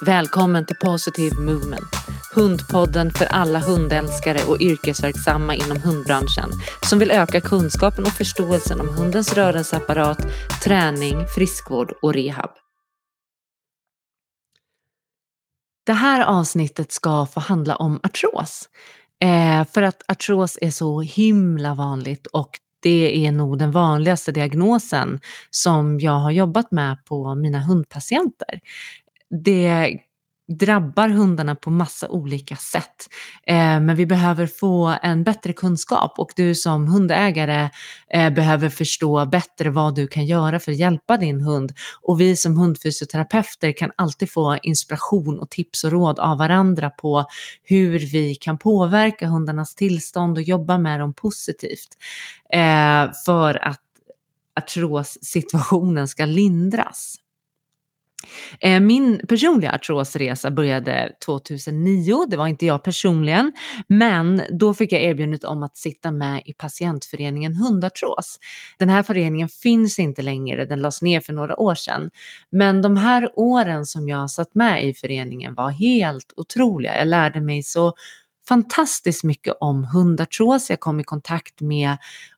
Välkommen till Positive Movement. Hundpodden för alla hundälskare och yrkesverksamma inom hundbranschen som vill öka kunskapen och förståelsen om hundens rörelseapparat, träning, friskvård och rehab. Det här avsnittet ska få handla om artros. Eh, för att artros är så himla vanligt och det är nog den vanligaste diagnosen som jag har jobbat med på mina hundpatienter. Det drabbar hundarna på massa olika sätt. Eh, men vi behöver få en bättre kunskap och du som hundägare eh, behöver förstå bättre vad du kan göra för att hjälpa din hund. Och vi som hundfysioterapeuter kan alltid få inspiration och tips och råd av varandra på hur vi kan påverka hundarnas tillstånd och jobba med dem positivt. Eh, för att artrossituationen ska lindras. Eh, min personliga artrosresa började 2009, det var inte jag personligen, men då fick jag erbjudandet om att sitta med i patientföreningen Hundartros. Den här föreningen finns inte längre, den lades ner för några år sedan. Men de här åren som jag satt med i föreningen var helt otroliga. Jag lärde mig så fantastiskt mycket om hundartros. Jag kom i kontakt med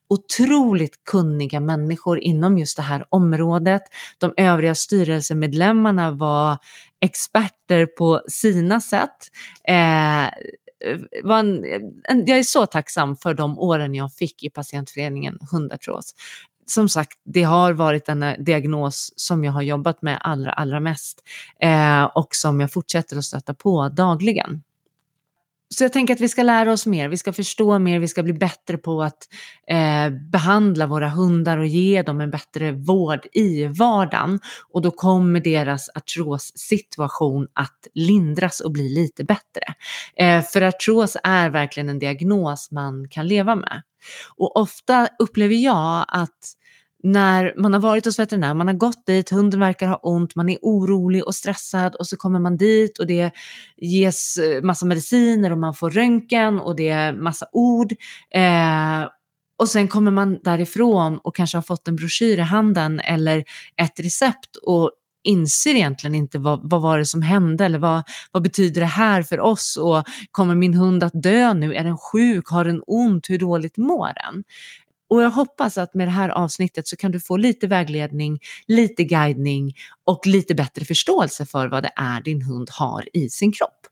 otroligt kunniga människor inom just det här området. De övriga styrelsemedlemmarna var experter på sina sätt. Eh, en, en, jag är så tacksam för de åren jag fick i patientföreningen Hundartros. Som sagt, det har varit en eh, diagnos som jag har jobbat med allra, allra mest eh, och som jag fortsätter att stöta på dagligen. Så jag tänker att vi ska lära oss mer, vi ska förstå mer, vi ska bli bättre på att eh, behandla våra hundar och ge dem en bättre vård i vardagen. Och då kommer deras artrossituation att lindras och bli lite bättre. Eh, för artros är verkligen en diagnos man kan leva med. Och ofta upplever jag att när man har varit hos veterinär, man har gått dit, hunden verkar ha ont, man är orolig och stressad och så kommer man dit och det ges eh, massa mediciner och man får röntgen och det är massa ord. Eh, och sen kommer man därifrån och kanske har fått en broschyr i handen eller ett recept och inser egentligen inte vad, vad var det som hände eller vad, vad betyder det här för oss och kommer min hund att dö nu? Är den sjuk? Har den ont? Hur dåligt mår den? Och jag hoppas att med det här avsnittet så kan du få lite vägledning, lite guidning och lite bättre förståelse för vad det är din hund har i sin kropp.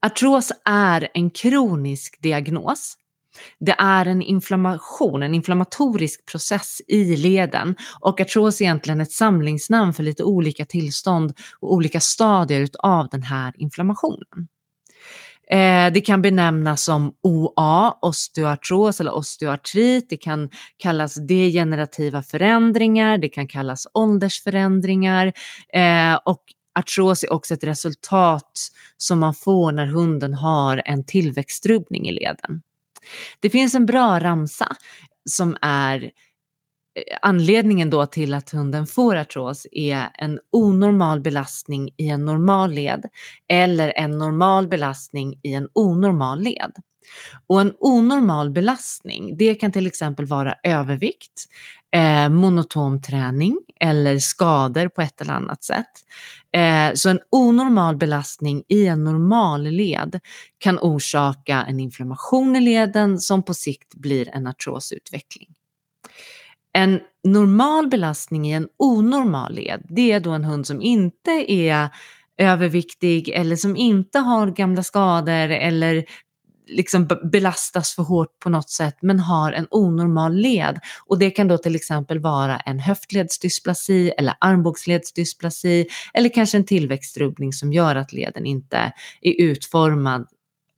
Artros är en kronisk diagnos. Det är en inflammation, en inflammatorisk process i leden och artros är egentligen ett samlingsnamn för lite olika tillstånd och olika stadier av den här inflammationen. Eh, det kan benämnas som OA, osteoartros eller osteoartrit. Det kan kallas degenerativa förändringar, det kan kallas åldersförändringar eh, och artros är också ett resultat som man får när hunden har en tillväxtrubbning i leden. Det finns en bra ramsa som är anledningen då till att hunden får artros är en onormal belastning i en normal led eller en normal belastning i en onormal led. Och en onormal belastning, det kan till exempel vara övervikt, eh, monoton träning eller skador på ett eller annat sätt. Eh, så en onormal belastning i en normal led kan orsaka en inflammation i leden som på sikt blir en artrosutveckling. En normal belastning i en onormal led, det är då en hund som inte är överviktig eller som inte har gamla skador eller liksom belastas för hårt på något sätt men har en onormal led. Och det kan då till exempel vara en höftledsdysplasi eller armbågsledsdysplasi eller kanske en tillväxtrubbning som gör att leden inte är utformad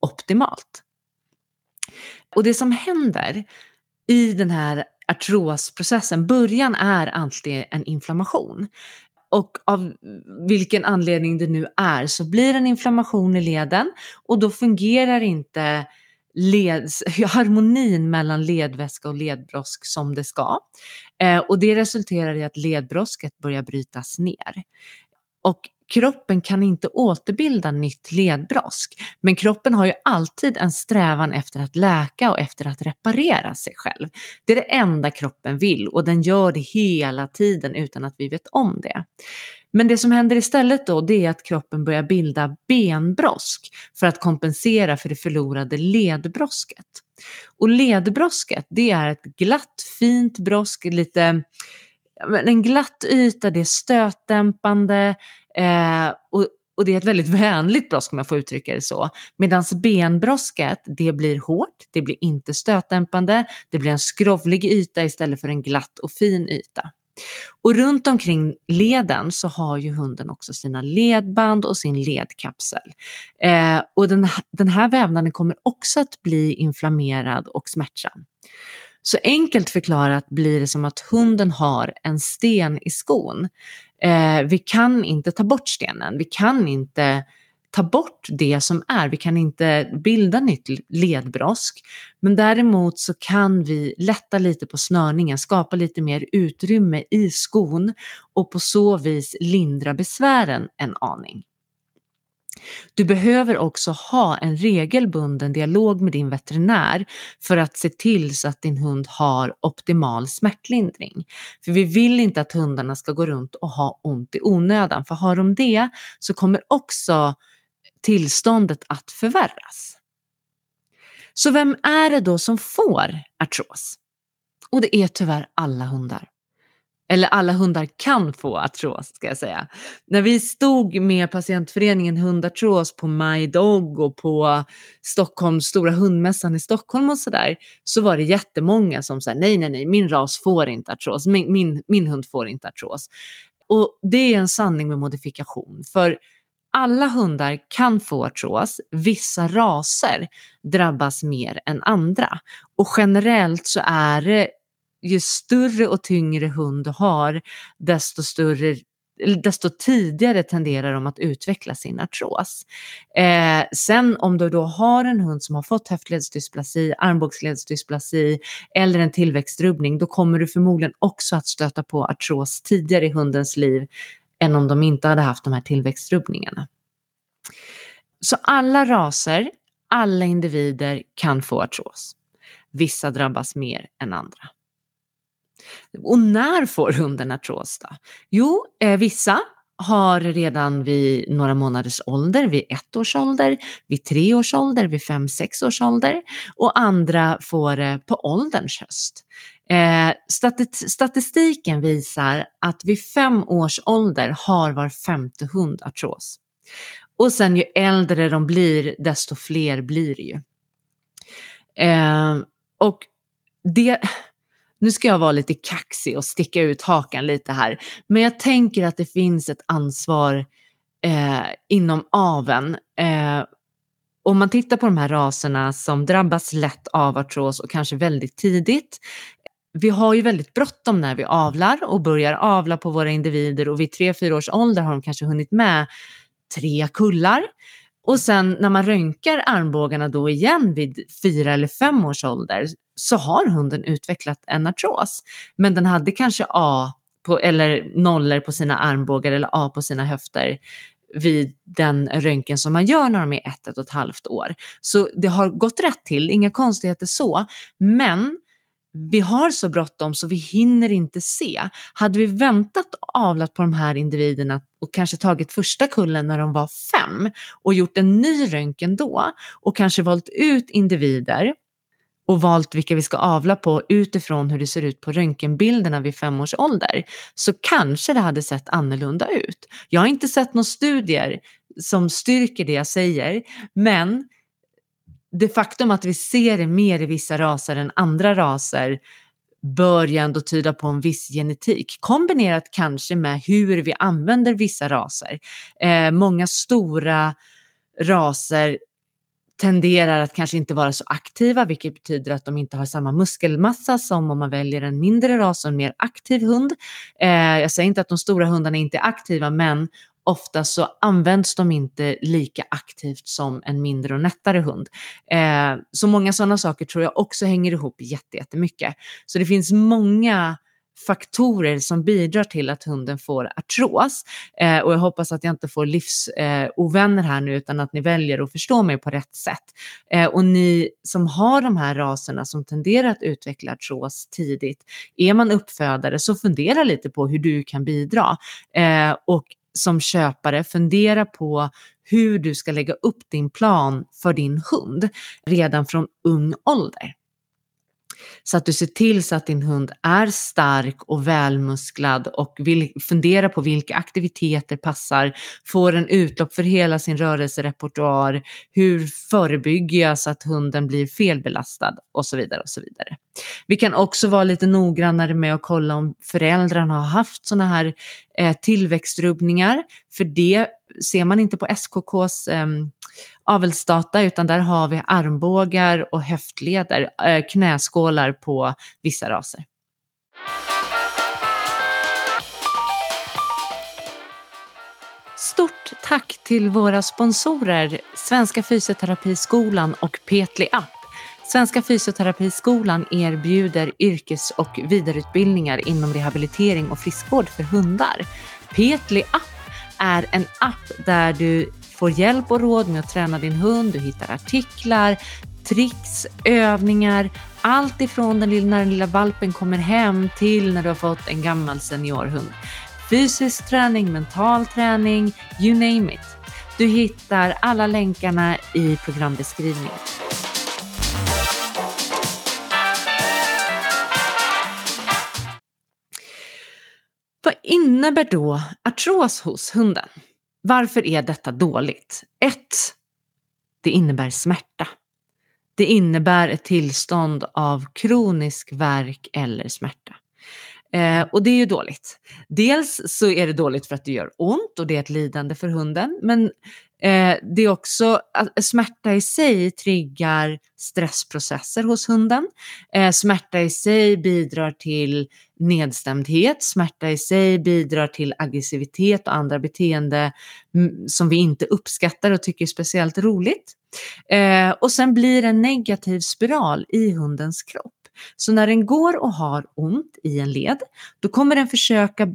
optimalt. Och det som händer i den här artrosprocessen, början är alltid en inflammation. Och av vilken anledning det nu är så blir en inflammation i leden och då fungerar inte leds, harmonin mellan ledväska och ledbrosk som det ska. Eh, och det resulterar i att ledbrosket börjar brytas ner. Och kroppen kan inte återbilda nytt ledbrosk. Men kroppen har ju alltid en strävan efter att läka och efter att reparera sig själv. Det är det enda kroppen vill och den gör det hela tiden utan att vi vet om det. Men det som händer istället då, det är att kroppen börjar bilda benbrosk för att kompensera för det förlorade ledbrosket. Och ledbrosket, det är ett glatt, fint brosk, lite en glatt yta, det är stötdämpande eh, och, och det är ett väldigt vänligt brosk om jag får uttrycka det så. Medan benbrosket, det blir hårt, det blir inte stötdämpande, det blir en skrovlig yta istället för en glatt och fin yta. Och runt omkring leden så har ju hunden också sina ledband och sin ledkapsel. Eh, och den, den här vävnaden kommer också att bli inflammerad och smärtsam. Så enkelt förklarat blir det som att hunden har en sten i skon. Eh, vi kan inte ta bort stenen, vi kan inte ta bort det som är. Vi kan inte bilda nytt ledbrosk. Men däremot så kan vi lätta lite på snörningen, skapa lite mer utrymme i skon och på så vis lindra besvären en aning. Du behöver också ha en regelbunden dialog med din veterinär för att se till så att din hund har optimal smärtlindring. För vi vill inte att hundarna ska gå runt och ha ont i onödan, för har de det så kommer också tillståndet att förvärras. Så vem är det då som får artros? Och det är tyvärr alla hundar. Eller alla hundar kan få artros ska jag säga. När vi stod med patientföreningen Hundartros på My Dog och på Stockholms stora hundmässan i Stockholm och sådär så var det jättemånga som sa nej, nej, nej, min ras får inte artros, min, min, min hund får inte artros. Och det är en sanning med modifikation för alla hundar kan få artros, vissa raser drabbas mer än andra. Och generellt så är det ju större och tyngre hund du har, desto större desto tidigare tenderar de att utveckla sin artros. Eh, sen om du då har en hund som har fått höftledsdysplasi, armbågsledsdysplasi eller en tillväxtrubbning, då kommer du förmodligen också att stöta på artros tidigare i hundens liv än om de inte hade haft de här tillväxtrubbningarna. Så alla raser, alla individer kan få artros. Vissa drabbas mer än andra. Och när får hunden artros då? Jo, eh, vissa har redan vid några månaders ålder, vid ett års ålder, vid tre års ålder, vid fem, sex års ålder och andra får det på ålderns höst. Eh, statistiken visar att vid fem års ålder har var femte hund artros. Och sen ju äldre de blir, desto fler blir det ju. Eh, och det, nu ska jag vara lite kaxig och sticka ut hakan lite här, men jag tänker att det finns ett ansvar eh, inom aven. Eh, om man tittar på de här raserna som drabbas lätt av artros och kanske väldigt tidigt. Vi har ju väldigt bråttom när vi avlar och börjar avla på våra individer och vid 3-4 års ålder har de kanske hunnit med tre kullar. Och sen när man röntgar armbågarna då igen vid fyra eller fem års ålder så har hunden utvecklat en artros. Men den hade kanske A på, eller nollor på sina armbågar eller A på sina höfter vid den röntgen som man gör när de är ett, ett och ett halvt år. Så det har gått rätt till, inga konstigheter så. Men vi har så bråttom så vi hinner inte se. Hade vi väntat och avlat på de här individerna och kanske tagit första kullen när de var fem och gjort en ny röntgen då och kanske valt ut individer och valt vilka vi ska avla på utifrån hur det ser ut på röntgenbilderna vid fem års ålder så kanske det hade sett annorlunda ut. Jag har inte sett några studier som styrker det jag säger, men det faktum att vi ser det mer i vissa raser än andra raser bör ju ändå tyda på en viss genetik kombinerat kanske med hur vi använder vissa raser. Eh, många stora raser tenderar att kanske inte vara så aktiva, vilket betyder att de inte har samma muskelmassa som om man väljer en mindre ras och en mer aktiv hund. Eh, jag säger inte att de stora hundarna inte är aktiva, men ofta så används de inte lika aktivt som en mindre och nättare hund. Eh, så många sådana saker tror jag också hänger ihop jättemycket. Så det finns många faktorer som bidrar till att hunden får artros. Eh, och jag hoppas att jag inte får livsovänner eh, här nu utan att ni väljer att förstå mig på rätt sätt. Eh, och ni som har de här raserna som tenderar att utveckla artros tidigt, är man uppfödare så fundera lite på hur du kan bidra. Eh, och som köpare fundera på hur du ska lägga upp din plan för din hund redan från ung ålder. Så att du ser till så att din hund är stark och välmusklad och vill fundera på vilka aktiviteter passar, får en utlopp för hela sin rörelserepertoar, hur förebygger jag så att hunden blir felbelastad och så vidare och så vidare. Vi kan också vara lite noggrannare med att kolla om föräldrarna har haft sådana här eh, tillväxtrubbningar, för det ser man inte på SKKs eh, avelsdata utan där har vi armbågar och höftleder, eh, knäskålar på vissa raser. Stort tack till våra sponsorer Svenska Fysioterapiskolan och Petli App. Svenska Fysioterapiskolan erbjuder yrkes och vidareutbildningar inom rehabilitering och friskvård för hundar. Petli App är en app där du får hjälp och råd med att träna din hund, du hittar artiklar, tricks, övningar, allt ifrån den lilla, när den lilla valpen kommer hem till när du har fått en gammal seniorhund. Fysisk träning, mental träning, you name it. Du hittar alla länkarna i programbeskrivningen. Vad innebär då artros hos hunden? Varför är detta dåligt? 1. Det innebär smärta. Det innebär ett tillstånd av kronisk värk eller smärta. Eh, och det är ju dåligt. Dels så är det dåligt för att det gör ont och det är ett lidande för hunden. Men eh, det är också att smärta i sig triggar stressprocesser hos hunden. Eh, smärta i sig bidrar till nedstämdhet. Smärta i sig bidrar till aggressivitet och andra beteende mm, som vi inte uppskattar och tycker är speciellt roligt. Eh, och sen blir det en negativ spiral i hundens kropp. Så när den går och har ont i en led, då kommer den försöka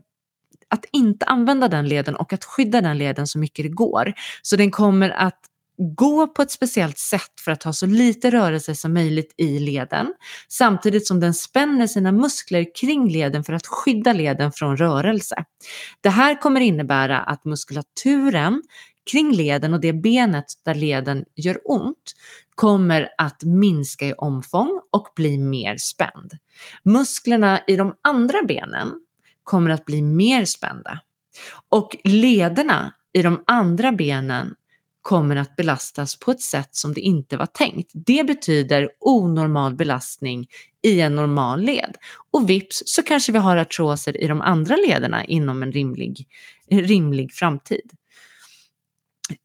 att inte använda den leden och att skydda den leden så mycket det går. Så den kommer att gå på ett speciellt sätt för att ha så lite rörelse som möjligt i leden samtidigt som den spänner sina muskler kring leden för att skydda leden från rörelse. Det här kommer innebära att muskulaturen kring leden och det benet där leden gör ont kommer att minska i omfång och bli mer spänd. Musklerna i de andra benen kommer att bli mer spända och lederna i de andra benen kommer att belastas på ett sätt som det inte var tänkt. Det betyder onormal belastning i en normal led. Och vips så kanske vi har artroser i de andra lederna inom en rimlig, rimlig framtid.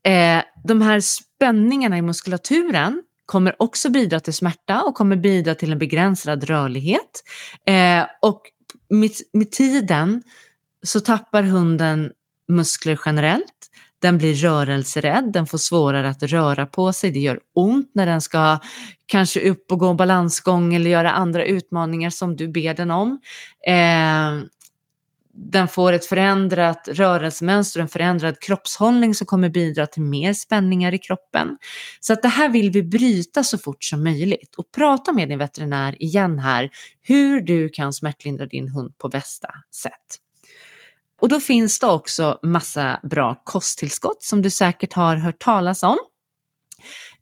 Eh, de här spänningarna i muskulaturen kommer också bidra till smärta och kommer bidra till en begränsad rörlighet. Eh, och med, med tiden så tappar hunden muskler generellt. Den blir rörelserädd, den får svårare att röra på sig, det gör ont när den ska kanske upp och gå balansgång eller göra andra utmaningar som du ber den om. Eh, den får ett förändrat rörelsemönster, och en förändrad kroppshållning som kommer bidra till mer spänningar i kroppen. Så att det här vill vi bryta så fort som möjligt och prata med din veterinär igen här hur du kan smärtlindra din hund på bästa sätt. Och då finns det också massa bra kosttillskott som du säkert har hört talas om.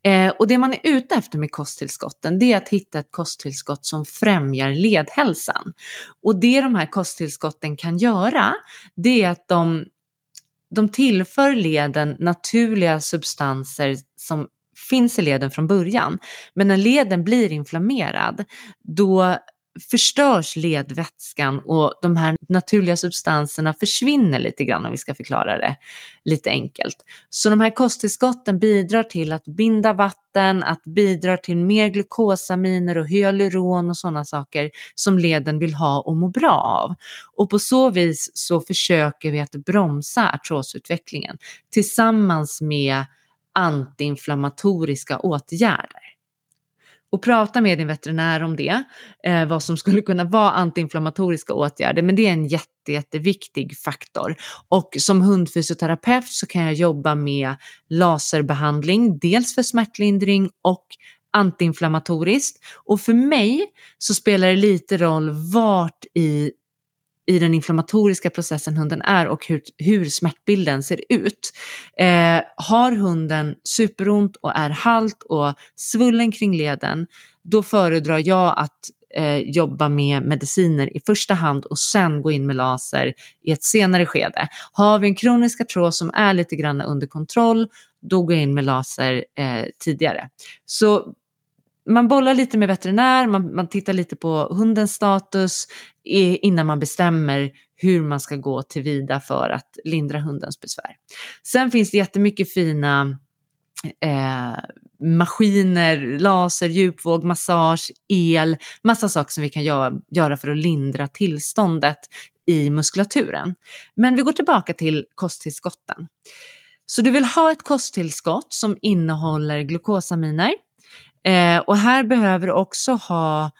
Eh, och det man är ute efter med kosttillskotten det är att hitta ett kosttillskott som främjar ledhälsan. Och det de här kosttillskotten kan göra det är att de, de tillför leden naturliga substanser som finns i leden från början. Men när leden blir inflammerad då förstörs ledvätskan och de här naturliga substanserna försvinner lite grann om vi ska förklara det lite enkelt. Så de här kosttillskotten bidrar till att binda vatten, att bidra till mer glukosaminer och hyaluron och sådana saker som leden vill ha och må bra av. Och på så vis så försöker vi att bromsa artrosutvecklingen tillsammans med antiinflammatoriska åtgärder och prata med din veterinär om det, eh, vad som skulle kunna vara antiinflammatoriska åtgärder, men det är en jätte, jätteviktig faktor. Och som hundfysioterapeut så kan jag jobba med laserbehandling, dels för smärtlindring och antiinflammatoriskt. Och för mig så spelar det lite roll vart i i den inflammatoriska processen hunden är och hur, hur smärtbilden ser ut. Eh, har hunden superont och är halt och svullen kring leden, då föredrar jag att eh, jobba med mediciner i första hand och sen gå in med laser i ett senare skede. Har vi en kronisk artros som är lite grann under kontroll, då går jag in med laser eh, tidigare. Så man bollar lite med veterinär, man, man tittar lite på hundens status innan man bestämmer hur man ska gå tillvida för att lindra hundens besvär. Sen finns det jättemycket fina eh, maskiner, laser, djupvåg, massage, el, massa saker som vi kan göra, göra för att lindra tillståndet i muskulaturen. Men vi går tillbaka till kosttillskotten. Så du vill ha ett kosttillskott som innehåller glukosaminer, Eh, och här behöver du också ha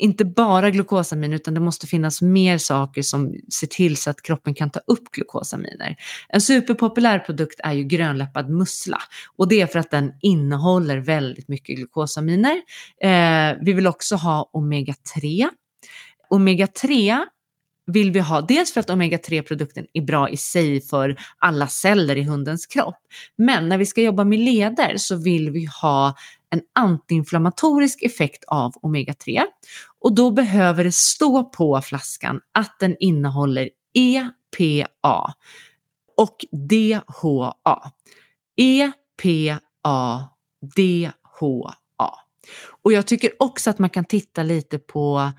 inte bara glukosamin utan det måste finnas mer saker som ser till så att kroppen kan ta upp glukosaminer. En superpopulär produkt är ju grönläppad mussla och det är för att den innehåller väldigt mycket glukosaminer. Eh, vi vill också ha omega-3. Omega-3 vill vi ha, dels för att omega-3-produkten är bra i sig för alla celler i hundens kropp. Men när vi ska jobba med leder så vill vi ha en antiinflammatorisk effekt av omega-3 och då behöver det stå på flaskan att den innehåller EPA och DHA. EPA, DHA. Och jag tycker också att man kan titta lite på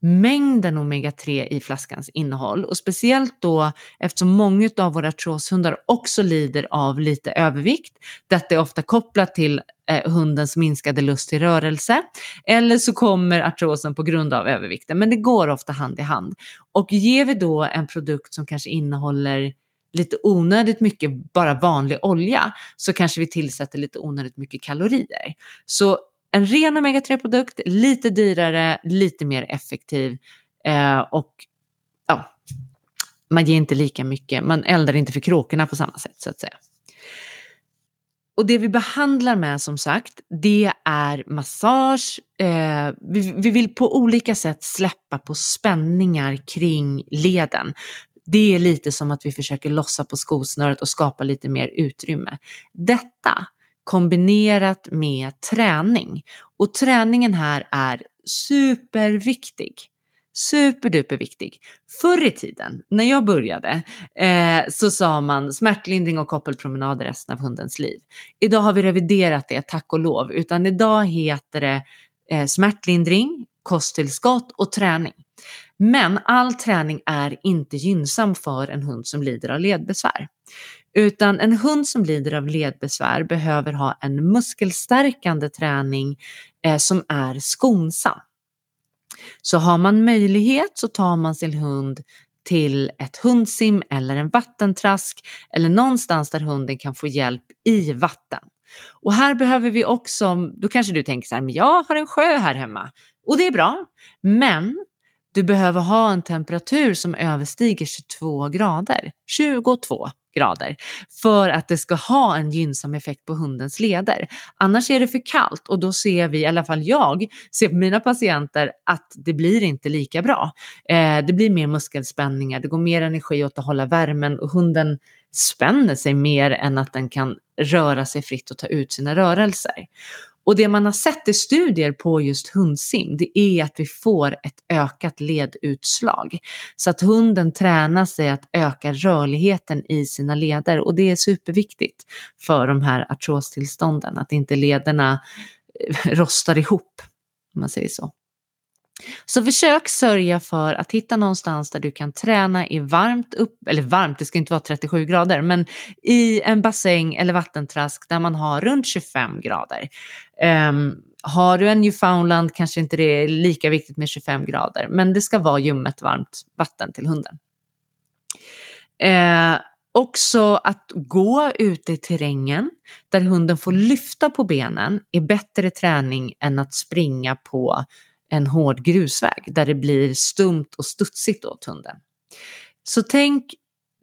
mängden omega-3 i flaskans innehåll och speciellt då eftersom många av våra artroshundar också lider av lite övervikt. Detta är ofta kopplat till eh, hundens minskade lust till rörelse eller så kommer artrosen på grund av övervikten, men det går ofta hand i hand. Och ger vi då en produkt som kanske innehåller lite onödigt mycket bara vanlig olja så kanske vi tillsätter lite onödigt mycket kalorier. Så en ren omega-3-produkt, lite dyrare, lite mer effektiv eh, och ja, man ger inte lika mycket, man eldar inte för kråkorna på samma sätt så att säga. Och det vi behandlar med som sagt, det är massage. Eh, vi, vi, vill på olika sätt släppa på spänningar kring leden. Det är lite som att vi försöker lossa på skosnöret och skapa lite mer utrymme. Detta kombinerat med träning. Och träningen här är superviktig. Superduperviktig. Förr i tiden, när jag började, eh, så sa man smärtlindring och koppelpromenad resten av hundens liv. Idag har vi reviderat det, tack och lov, utan idag heter det eh, smärtlindring, kosttillskott och träning. Men all träning är inte gynnsam för en hund som lider av ledbesvär. Utan en hund som lider av ledbesvär behöver ha en muskelstärkande träning eh, som är skonsam. Så har man möjlighet så tar man sin hund till ett hundsim eller en vattentrask eller någonstans där hunden kan få hjälp i vatten. Och här behöver vi också, då kanske du tänker så här, men jag har en sjö här hemma och det är bra. Men du behöver ha en temperatur som överstiger 22 grader. 22 grader för att det ska ha en gynnsam effekt på hundens leder. Annars är det för kallt och då ser vi, i alla fall jag, ser på mina patienter att det blir inte lika bra. Eh, det blir mer muskelspänningar, det går mer energi åt att hålla värmen och hunden spänner sig mer än att den kan röra sig fritt och ta ut sina rörelser. Och det man har sett i studier på just hundsim, det är att vi får ett ökat ledutslag. Så att hunden tränar sig att öka rörligheten i sina leder och det är superviktigt för de här artrostillstånden, att inte lederna eh, rostar ihop, om man säger så. Så försök sörja för att hitta någonstans där du kan träna i varmt upp, eller varmt, det ska inte vara 37 grader, men i en bassäng eller vattentrask där man har runt 25 grader. Um, har du en Newfoundland kanske inte det är lika viktigt med 25 grader, men det ska vara ljummet varmt vatten till hunden. Uh, Också att gå ute i terrängen där hunden får lyfta på benen är bättre träning än att springa på en hård grusväg där det blir stumt och studsigt åt hunden. Så tänk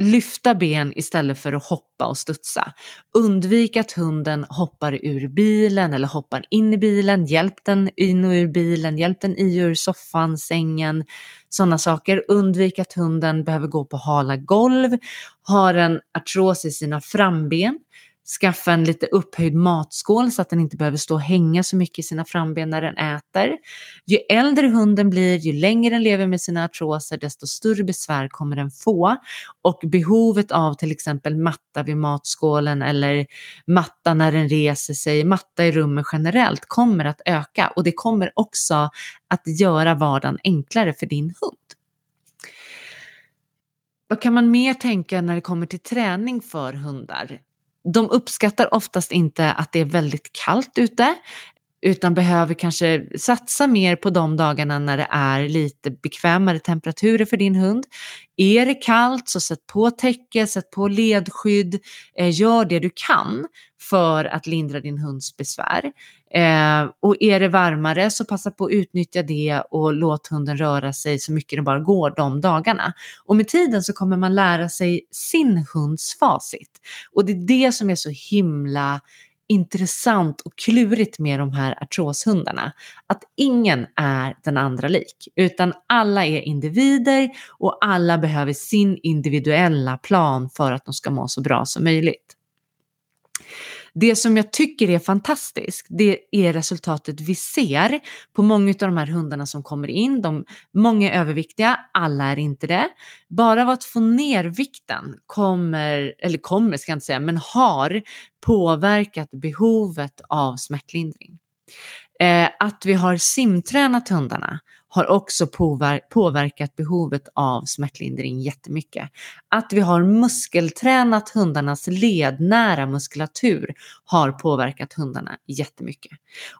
lyfta ben istället för att hoppa och studsa. Undvik att hunden hoppar ur bilen eller hoppar in i bilen. Hjälp den in och ur bilen, hjälp den i och ur soffan, sängen, sådana saker. Undvik att hunden behöver gå på hala golv, har en artros i sina framben skaffa en lite upphöjd matskål så att den inte behöver stå och hänga så mycket i sina framben när den äter. Ju äldre hunden blir, ju längre den lever med sina artroser, desto större besvär kommer den få. Och behovet av till exempel matta vid matskålen eller matta när den reser sig, matta i rummet generellt kommer att öka och det kommer också att göra vardagen enklare för din hund. Vad kan man mer tänka när det kommer till träning för hundar? De uppskattar oftast inte att det är väldigt kallt ute utan behöver kanske satsa mer på de dagarna när det är lite bekvämare temperaturer för din hund. Är det kallt så sätt på täcke, sätt på ledskydd, eh, gör det du kan för att lindra din hunds besvär. Eh, och är det varmare så passa på att utnyttja det och låt hunden röra sig så mycket det bara går de dagarna. Och med tiden så kommer man lära sig sin hunds facit. Och det är det som är så himla intressant och klurigt med de här artroshundarna. Att ingen är den andra lik, utan alla är individer och alla behöver sin individuella plan för att de ska må så bra som möjligt. Det som jag tycker är fantastiskt, det är resultatet vi ser på många av de här hundarna som kommer in. De, många är överviktiga, alla är inte det. Bara av att få ner vikten kommer, eller kommer ska jag inte säga, men har påverkat behovet av smärtlindring. Eh, att vi har simtränat hundarna har också påverkat behovet av smärtlindring jättemycket. Att vi har muskeltränat hundarnas lednära muskulatur har påverkat hundarna jättemycket.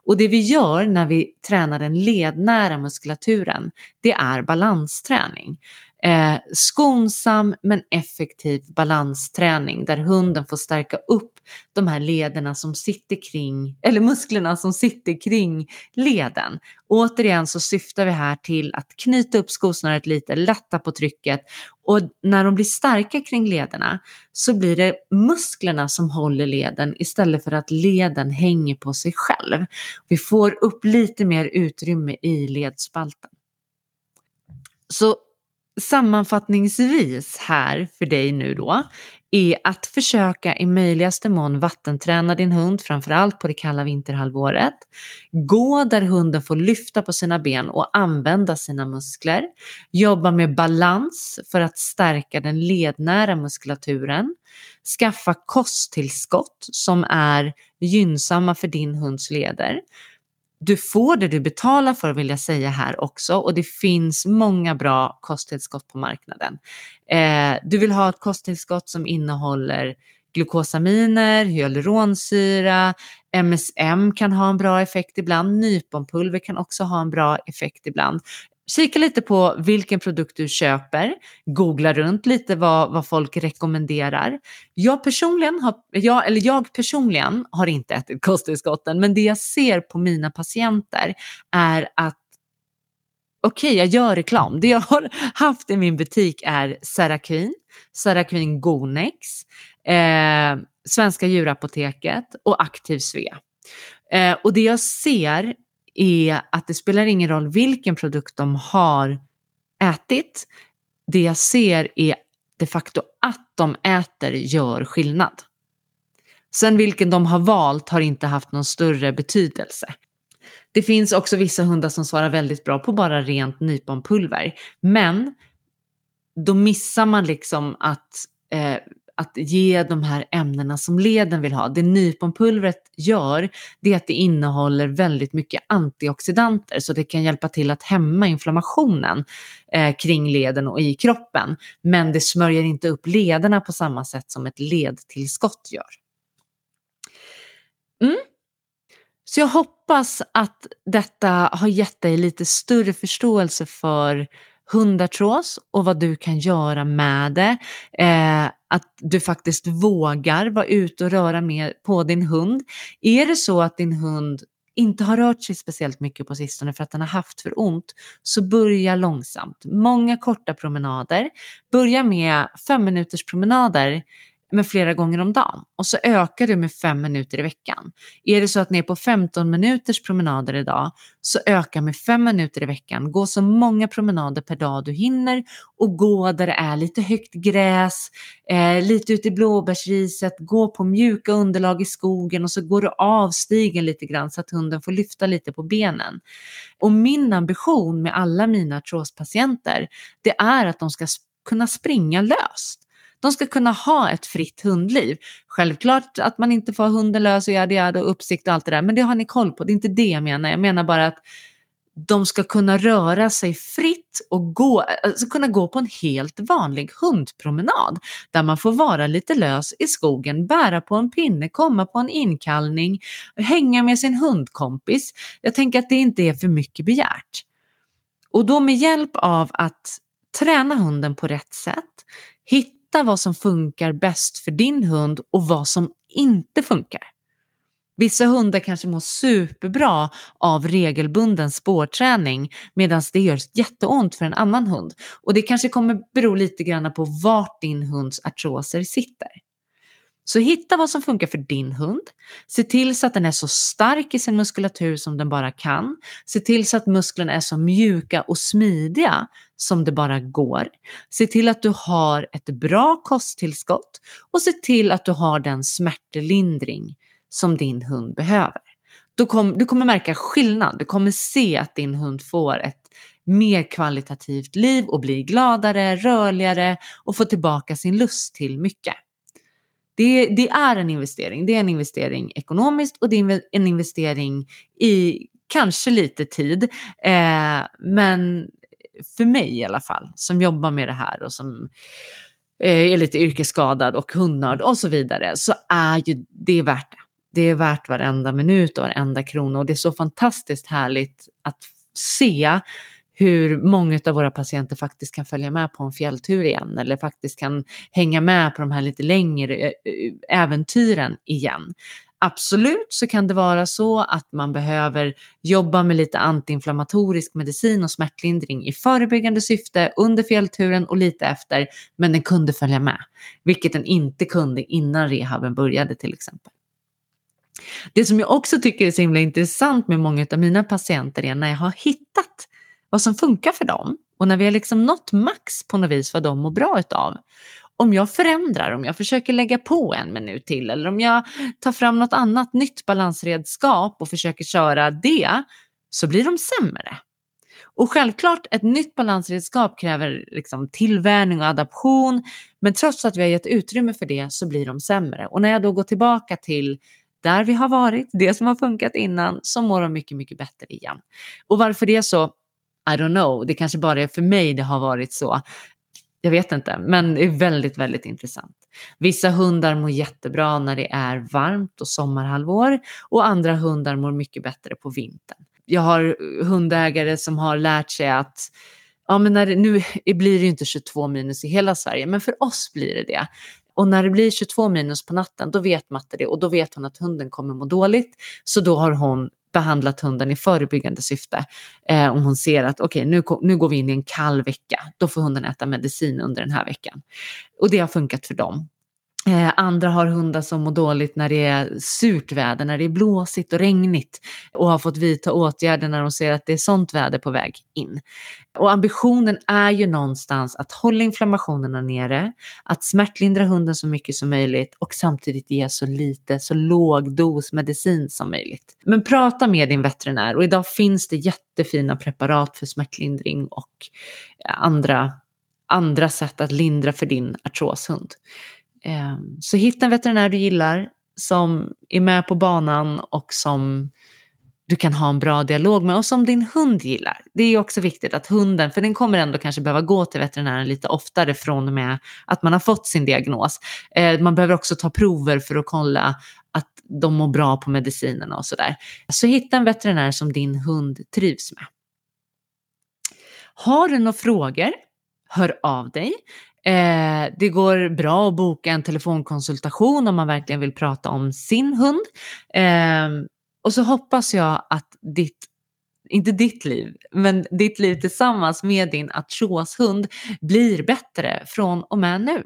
Och det vi gör när vi tränar den lednära muskulaturen, det är balansträning. Eh, skonsam men effektiv balansträning där hunden får stärka upp de här lederna som sitter kring, eller musklerna som sitter kring leden. Återigen så syftar vi här till att knyta upp skosnöret lite, lätta på trycket och när de blir starka kring lederna så blir det musklerna som håller leden istället för att leden hänger på sig själv. Vi får upp lite mer utrymme i ledspalten. Så sammanfattningsvis här för dig nu då är att försöka i möjligaste mån vattenträna din hund, framförallt på det kalla vinterhalvåret. Gå där hunden får lyfta på sina ben och använda sina muskler. Jobba med balans för att stärka den lednära muskulaturen. Skaffa kosttillskott som är gynnsamma för din hunds leder du får det du betalar för vill jag säga här också och det finns många bra kosttillskott på marknaden. Eh, du vill ha ett kosttillskott som innehåller glukosaminer, hyaluronsyra, MSM kan ha en bra effekt ibland, nyponpulver kan också ha en bra effekt ibland. Kika lite på vilken produkt du köper, googla runt lite vad, vad folk rekommenderar. Jag personligen, har, jag, eller jag personligen har inte ätit kosttillskotten men det jag ser på mina patienter är att okej, okay, jag gör reklam. Det jag har haft i min butik är Seraquin, Seraquin Gonex, eh, Svenska djurapoteket och Aktiv Svea. Eh, och det jag ser är att det spelar ingen roll vilken produkt de har ätit. Det jag ser är de facto att de äter gör skillnad. Sen vilken de har valt har inte haft någon större betydelse. Det finns också vissa hundar som svarar väldigt bra på bara rent nyponpulver. Men då missar man liksom att eh, att ge de här ämnena som leden vill ha. Det nyponpulvret gör det är att det innehåller väldigt mycket antioxidanter så det kan hjälpa till att hämma inflammationen eh, kring leden och i kroppen. Men det smörjer inte upp lederna på samma sätt som ett ledtillskott gör. Mm. Så jag hoppas att detta har gett dig lite större förståelse för hundartros och vad du kan göra med det. Eh, att du faktiskt vågar vara ute och röra mer på din hund. Är det så att din hund inte har rört sig speciellt mycket på sistone för att den har haft för ont, så börja långsamt. Många korta promenader. Börja med fem minuters promenader med flera gånger om dagen och så ökar du med fem minuter i veckan. Är det så att ni är på 15 minuters promenader idag så öka med fem minuter i veckan. Gå så många promenader per dag du hinner och gå där det är lite högt gräs, eh, lite ute i blåbärsriset, gå på mjuka underlag i skogen och så går du av stigen lite grann så att hunden får lyfta lite på benen. Och min ambition med alla mina artrospatienter det är att de ska kunna springa löst. De ska kunna ha ett fritt hundliv. Självklart att man inte får ha hunden lös och yada yada och uppsikt och allt det där, men det har ni koll på. Det är inte det jag menar. Jag menar bara att de ska kunna röra sig fritt och gå, alltså kunna gå på en helt vanlig hundpromenad där man får vara lite lös i skogen, bära på en pinne, komma på en inkallning, hänga med sin hundkompis. Jag tänker att det inte är för mycket begärt. Och då med hjälp av att träna hunden på rätt sätt, hitta vad som funkar bäst för din hund och vad som inte funkar. Vissa hundar kanske mår superbra av regelbunden spårträning medan det gör jätteont för en annan hund. Och det kanske kommer bero lite grann på vart din hunds artroser sitter. Så hitta vad som funkar för din hund. Se till så att den är så stark i sin muskulatur som den bara kan. Se till så att musklerna är så mjuka och smidiga som det bara går. Se till att du har ett bra kosttillskott och se till att du har den smärtlindring som din hund behöver. Du, kom, du kommer märka skillnad. Du kommer se att din hund får ett mer kvalitativt liv och blir gladare, rörligare och får tillbaka sin lust till mycket. Det, det, är en investering. Det är en investering ekonomiskt och det är en investering i kanske lite tid. Eh, men för mig i alla fall, som jobbar med det här och som eh, är lite yrkesskadad och hundnörd och så vidare, så är ju det värt det. Det är värt varenda minut och varenda krona och det är så fantastiskt härligt att se hur många av våra patienter faktiskt kan följa med på en fjälltur igen eller faktiskt kan hänga med på de här lite längre eh, eh, äventyren igen. Absolut så kan det vara så att man behöver jobba med lite antiinflammatorisk medicin och smärtlindring i förebyggande syfte under fjällturen och lite efter, men den kunde följa med, vilket den inte kunde innan rehaben började till exempel. Det som jag också tycker är så himla intressant med många av mina patienter är när jag har hittat vad som funkar för dem och när vi har liksom nått max på något vis vad de mår bra utav. Om jag förändrar, om jag försöker lägga på en minut till eller om jag tar fram något annat nytt balansredskap och försöker köra det så blir de sämre. Och självklart, ett nytt balansredskap kräver liksom tillvänjning och adaption, men trots att vi har gett utrymme för det så blir de sämre. Och när jag då går tillbaka till där vi har varit, det som har funkat innan, så mår de mycket, mycket bättre igen. Och varför det är så? I don't know, det kanske bara är för mig det har varit så. Jag vet inte, men det är väldigt, väldigt intressant. Vissa hundar mår jättebra när det är varmt och sommarhalvår och andra hundar mår mycket bättre på vintern. Jag har hundägare som har lärt sig att ja, men när det, nu blir det ju inte 22 minus i hela Sverige, men för oss blir det det. Och när det blir 22 minus på natten, då vet Matte det och då vet hon att hunden kommer må dåligt. Så då har hon behandlat hunden i förebyggande syfte. Eh, om hon ser att okej, okay, nu, nu går vi in i en kall vecka, då får hunden äta medicin under den här veckan. Och det har funkat för dem. Eh, andra har hundar som mår dåligt när det är surt väder, när det är blåsigt och regnigt och har fått vidta åtgärder när de ser att det är sånt väder på väg in. Och ambitionen är ju någonstans att hålla inflammationerna nere, att smärtlindra hunden så mycket som möjligt och samtidigt ge så lite, så låg dos medicin som möjligt. Men prata med din veterinär och idag finns det jättefina preparat för smärtlindring och andra, andra sätt att lindra för din artroshund. Ehm, så hitta en veterinär du gillar som är med på banan och som du kan ha en bra dialog med och som din hund gillar. Det är också viktigt att hunden, för den kommer ändå kanske behöva gå till veterinären lite oftare från och med att man har fått sin diagnos. Ehm, man behöver också ta prover för att kolla att de mår bra på medicinerna och sådär. Så hitta en veterinär som din hund trivs med. Har du några frågor, hör av dig. Eh, det går bra att boka en telefonkonsultation om man verkligen vill prata om sin hund. Eh, och så hoppas jag att ditt inte ditt liv, men ditt liv tillsammans med din artroshund blir bättre från och med nu.